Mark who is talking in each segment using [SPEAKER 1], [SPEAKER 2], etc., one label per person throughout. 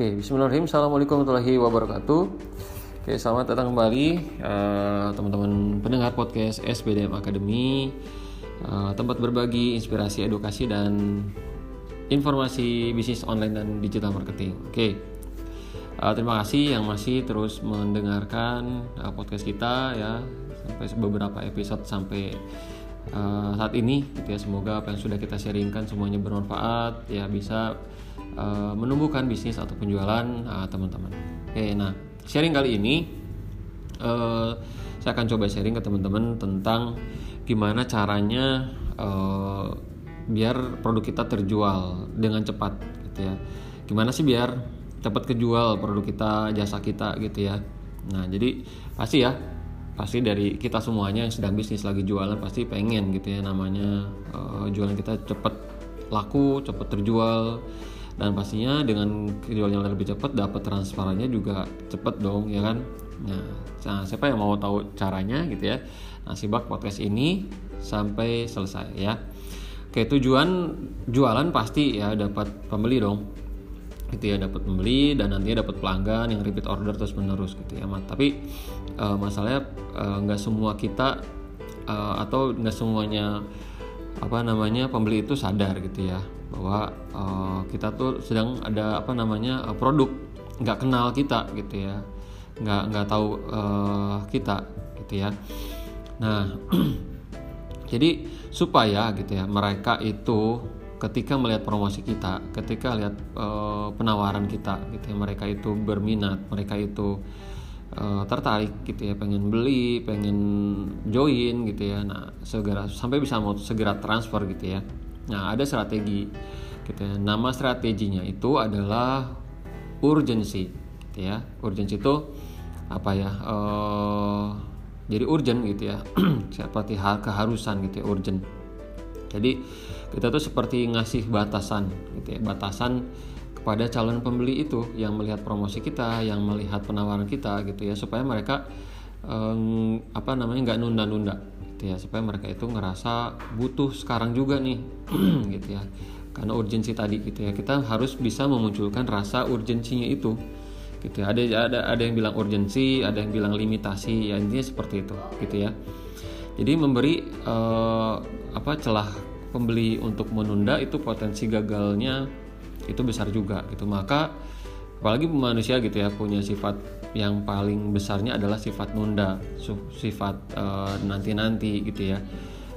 [SPEAKER 1] Oke, Bismillahirrahmanirrahim. Assalamualaikum warahmatullahi wabarakatuh. Oke, selamat datang kembali uh, teman-teman pendengar podcast SBDM Academy, uh, tempat berbagi inspirasi, edukasi dan informasi bisnis online dan digital marketing. Oke, uh, terima kasih yang masih terus mendengarkan uh, podcast kita ya sampai beberapa episode sampai uh, saat ini gitu ya semoga apa yang sudah kita sharingkan semuanya bermanfaat ya bisa uh, menumbuhkan bisnis atau penjualan uh, teman-teman. Oke, nah sharing kali ini uh, saya akan coba sharing ke teman-teman tentang gimana caranya uh, biar produk kita terjual dengan cepat gitu ya. Gimana sih biar cepat kejual produk kita, jasa kita gitu ya. Nah, jadi pasti ya pasti dari kita semuanya yang sedang bisnis lagi jualan pasti pengen gitu ya namanya uh, jualan kita cepat laku, cepat terjual dan pastinya dengan jualnya lebih cepat dapat transferannya juga cepat dong ya kan? Nah, siapa yang mau tahu caranya gitu ya? Nah simak podcast ini sampai selesai ya. Oke tujuan jualan pasti ya dapat pembeli dong. Gitu ya dapat pembeli dan nantinya dapat pelanggan yang repeat order terus menerus gitu ya tapi uh, masalahnya uh, nggak semua kita uh, atau nggak semuanya apa namanya pembeli itu sadar gitu ya bahwa uh, kita tuh sedang ada apa namanya uh, produk nggak kenal kita gitu ya nggak nggak tahu uh, kita gitu ya. Nah jadi supaya gitu ya mereka itu ketika melihat promosi kita ketika lihat uh, penawaran kita gitu ya mereka itu berminat mereka itu uh, tertarik gitu ya pengen beli pengen join gitu ya nah segera sampai bisa mau segera transfer gitu ya Nah, ada strategi gitu ya. Nama strateginya itu adalah urgency gitu ya. Urgency itu apa ya? Uh, jadi urgent gitu ya. seperti hal keharusan gitu ya, urgent. Jadi kita tuh seperti ngasih batasan gitu ya, batasan kepada calon pembeli itu yang melihat promosi kita, yang melihat penawaran kita gitu ya, supaya mereka um, apa namanya nggak nunda-nunda gitu ya supaya mereka itu ngerasa butuh sekarang juga nih gitu ya. Karena urgensi tadi gitu ya kita harus bisa memunculkan rasa urgensinya itu gitu ya. Ada ada ada yang bilang urgensi ada yang bilang limitasi ya intinya seperti itu gitu ya. Jadi memberi uh, apa celah pembeli untuk menunda itu potensi gagalnya itu besar juga gitu maka apalagi manusia gitu ya punya sifat yang paling besarnya adalah sifat nunda, sifat uh, nanti-nanti gitu ya.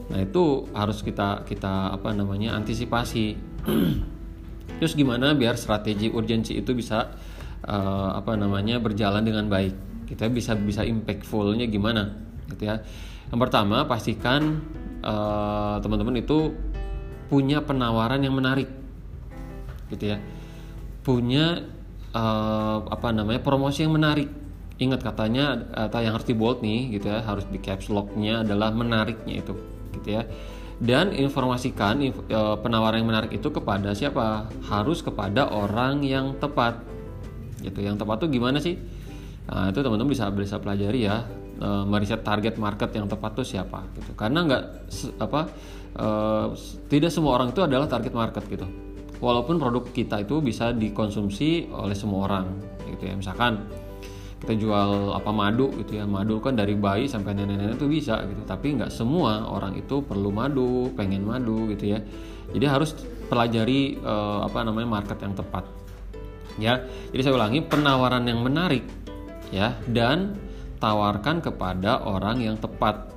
[SPEAKER 1] Nah itu harus kita kita apa namanya antisipasi. Terus gimana biar strategi urgensi itu bisa uh, apa namanya berjalan dengan baik? Kita bisa bisa impactfulnya gimana? Gitu ya. Yang pertama pastikan uh, teman-teman itu punya penawaran yang menarik, gitu ya. Punya uh, apa namanya promosi yang menarik. Ingat katanya atau yang harus di bold nih gitu ya harus di caps locknya adalah menariknya itu gitu ya. Dan informasikan inf, uh, penawaran yang menarik itu kepada siapa? Harus kepada orang yang tepat. Gitu yang tepat tuh gimana sih? Nah, itu teman-teman bisa bisa pelajari ya. Meriset target market yang tepat tuh siapa gitu. Karena nggak apa uh, tidak semua orang itu adalah target market gitu walaupun produk kita itu bisa dikonsumsi oleh semua orang gitu ya. Misalkan kita jual apa madu gitu ya. Madu kan dari bayi sampai nenek-nenek itu bisa gitu. Tapi nggak semua orang itu perlu madu pengen madu gitu ya. Jadi harus pelajari uh, apa namanya market yang tepat ya. Jadi saya ulangi penawaran yang menarik ya. Dan tawarkan kepada orang yang tepat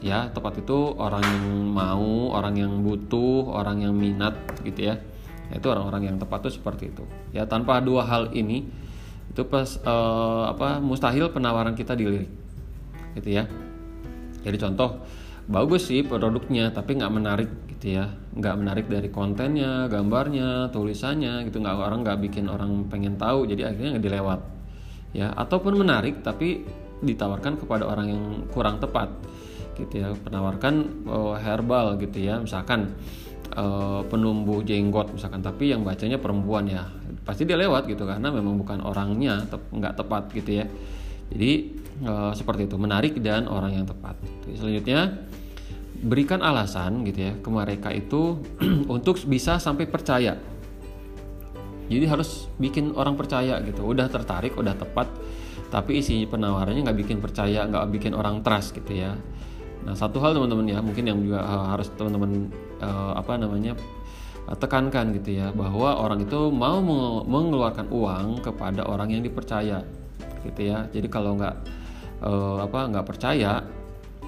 [SPEAKER 1] ya. Tepat itu orang yang mau orang yang butuh orang yang minat gitu ya itu orang-orang yang tepat itu seperti itu. Ya tanpa dua hal ini itu pas uh, apa mustahil penawaran kita dilirik. Gitu ya. Jadi contoh bagus sih produknya tapi nggak menarik gitu ya. Nggak menarik dari kontennya gambarnya tulisannya gitu. Nggak orang nggak bikin orang pengen tahu jadi akhirnya nggak dilewat. Ya ataupun menarik tapi ditawarkan kepada orang yang kurang tepat gitu ya. Penawarkan oh, herbal gitu ya misalkan uh, penumbuh jenggot misalkan tapi yang bacanya perempuan ya. Pasti dia lewat gitu karena memang bukan orangnya nggak tepat gitu ya. Jadi uh, seperti itu menarik dan orang yang tepat. Selanjutnya berikan alasan gitu ya ke mereka itu untuk bisa sampai percaya. Jadi harus bikin orang percaya gitu. Udah tertarik udah tepat tapi isi penawarannya nggak bikin percaya nggak bikin orang trust gitu ya nah satu hal teman-teman ya mungkin yang juga harus teman-teman uh, apa namanya tekankan gitu ya bahwa orang itu mau mengeluarkan uang kepada orang yang dipercaya gitu ya. Jadi kalau nggak uh, apa nggak percaya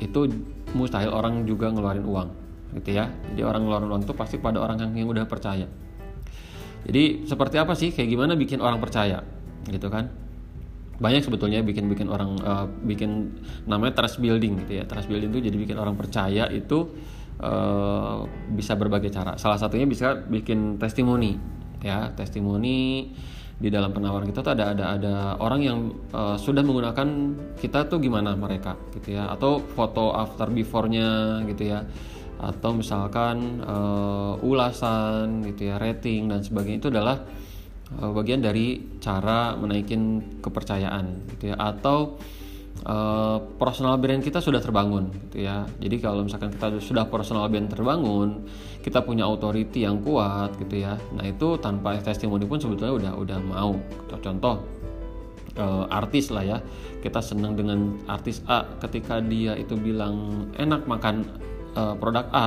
[SPEAKER 1] itu mustahil orang juga ngeluarin uang gitu ya. Jadi orang ngeluarin uang itu pasti pada orang yang, yang udah percaya. Jadi seperti apa sih kayak gimana bikin orang percaya gitu kan banyak sebetulnya bikin bikin orang uh, bikin namanya trust building gitu ya. Trust building itu jadi bikin orang percaya itu uh, bisa berbagai cara. Salah satunya bisa bikin testimoni ya. Testimoni di dalam penawaran kita tuh ada ada ada orang yang uh, sudah menggunakan kita tuh gimana mereka gitu ya. Atau foto after before-nya gitu ya. Atau misalkan uh, ulasan gitu ya rating dan sebagainya itu adalah uh, bagian dari cara menaikin kepercayaan gitu ya. Atau uh, personal brand kita sudah terbangun gitu ya. Jadi kalau misalkan kita sudah personal brand terbangun kita punya authority yang kuat gitu ya. Nah itu tanpa testimoni pun sebetulnya udah udah mau contoh uh, artis lah ya. Kita senang dengan artis A ketika dia itu bilang enak makan uh, produk A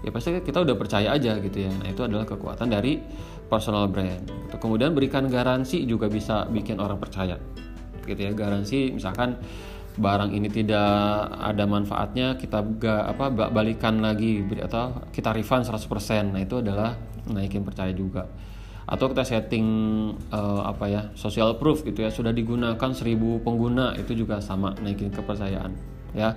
[SPEAKER 1] ya pasti kita udah percaya aja gitu ya. Nah itu adalah kekuatan dari personal brand. Kemudian berikan garansi juga bisa bikin orang percaya gitu ya. Garansi misalkan barang ini tidak ada manfaatnya kita gak apa balikan lagi atau kita refund 100% nah itu adalah naikin percaya juga. Atau kita setting uh, apa ya social proof gitu ya. Sudah digunakan 1000 pengguna itu juga sama naikin kepercayaan ya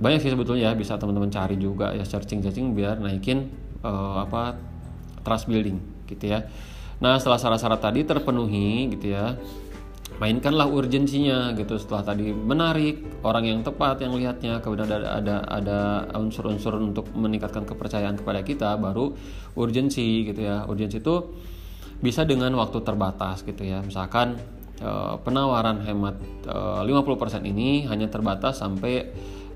[SPEAKER 1] banyak sih sebetulnya ya bisa teman-teman cari juga ya searching searching biar naikin uh, apa trust building gitu ya. Nah setelah syarat-syarat tadi terpenuhi gitu ya mainkanlah urgensinya gitu. Setelah tadi menarik orang yang tepat yang lihatnya kemudian ada ada ada unsur-unsur untuk meningkatkan kepercayaan kepada kita baru urgensi gitu ya. Urgensi itu bisa dengan waktu terbatas gitu ya. Misalkan eh, penawaran hemat uh, 50% ini hanya terbatas sampai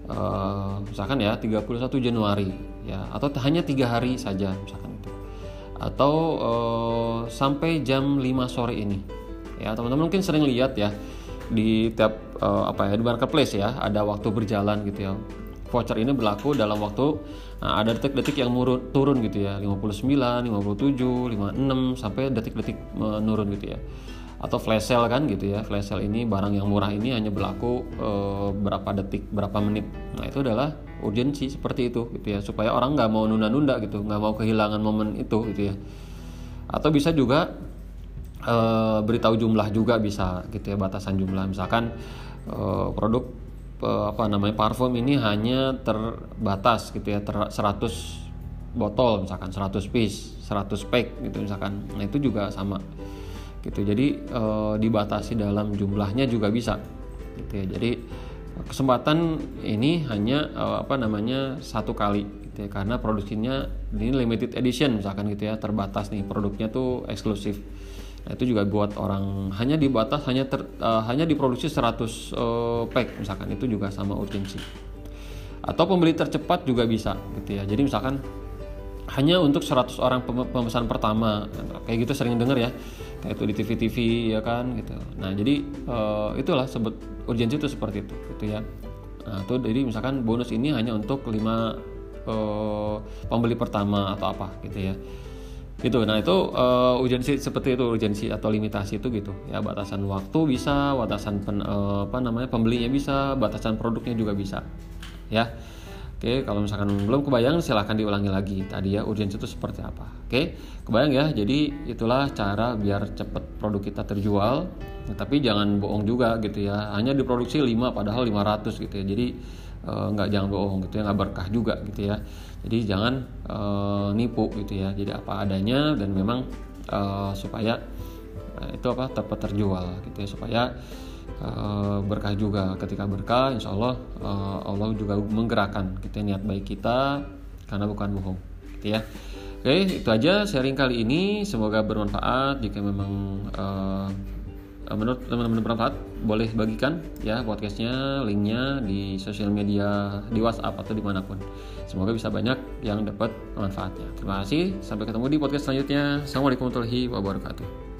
[SPEAKER 1] uh, misalkan ya 31 Januari ya atau hanya tiga hari saja misalkan itu. Atau uh, sampai jam 5 sore ini ya teman-teman mungkin sering lihat ya di tiap uh, apa ya di marketplace ya ada waktu berjalan gitu ya. Voucher ini berlaku dalam waktu nah, ada detik-detik yang murun, turun gitu ya 59, 57, 56 sampai detik-detik menurun gitu ya atau flash sale kan gitu ya. Flash sale ini barang yang murah ini hanya berlaku e, berapa detik berapa menit. Nah itu adalah urgensi seperti itu gitu ya. Supaya orang nggak mau nunda-nunda gitu nggak mau kehilangan momen itu gitu ya. Atau bisa juga e, beritahu jumlah juga bisa gitu ya batasan jumlah. Misalkan e, produk e, apa namanya parfum ini hanya terbatas gitu ya ter, 100 botol misalkan 100 piece 100 pack gitu misalkan. Nah itu juga sama gitu. Jadi e, dibatasi dalam jumlahnya juga bisa gitu ya. Jadi kesempatan ini hanya e, apa namanya satu kali gitu ya. Karena produksinya ini limited edition misalkan gitu ya terbatas nih produknya tuh eksklusif. Nah itu juga buat orang hanya dibatas hanya ter, e, hanya diproduksi 100 e, pack misalkan. Itu juga sama urgensi. Atau pembeli tercepat juga bisa gitu ya. Jadi misalkan hanya untuk 100 orang pemesan pertama. Kayak gitu sering denger ya. Kayak itu di TV-TV ya kan gitu. Nah jadi uh, itulah sebut urgensi itu seperti itu gitu ya. Nah itu jadi misalkan bonus ini hanya untuk lima uh, pembeli pertama atau apa gitu ya. Gitu. Nah itu uh, urgensi seperti itu urgensi atau limitasi itu gitu. Ya batasan waktu bisa batasan pen, uh, apa namanya pembelinya bisa batasan produknya juga bisa ya Oke, kalau misalkan belum kebayang silahkan diulangi lagi tadi ya urgensi itu seperti apa. Oke, kebayang ya. Jadi itulah cara biar cepat produk kita terjual. Nah, tapi jangan bohong juga gitu ya. Hanya diproduksi 5 padahal 500 gitu ya. Jadi eh, nggak jangan bohong gitu ya, nggak berkah juga gitu ya. Jadi jangan eh, nipu gitu ya. Jadi apa adanya dan memang eh, supaya eh, itu apa tepat terjual gitu ya supaya Eh, berkah juga. Ketika berkah insya Allah uh, Allah juga menggerakkan kita niat baik kita karena bukan bohong gitu ya. Oke itu aja sharing kali ini. Semoga bermanfaat. Jika memang uh, menurut teman-teman bermanfaat boleh bagikan ya podcastnya linknya di sosial media di WhatsApp atau di mana pun. Semoga bisa banyak yang dapat manfaatnya. Terima kasih. Sampai ketemu di podcast selanjutnya. Assalamualaikum warahmatullahi wabarakatuh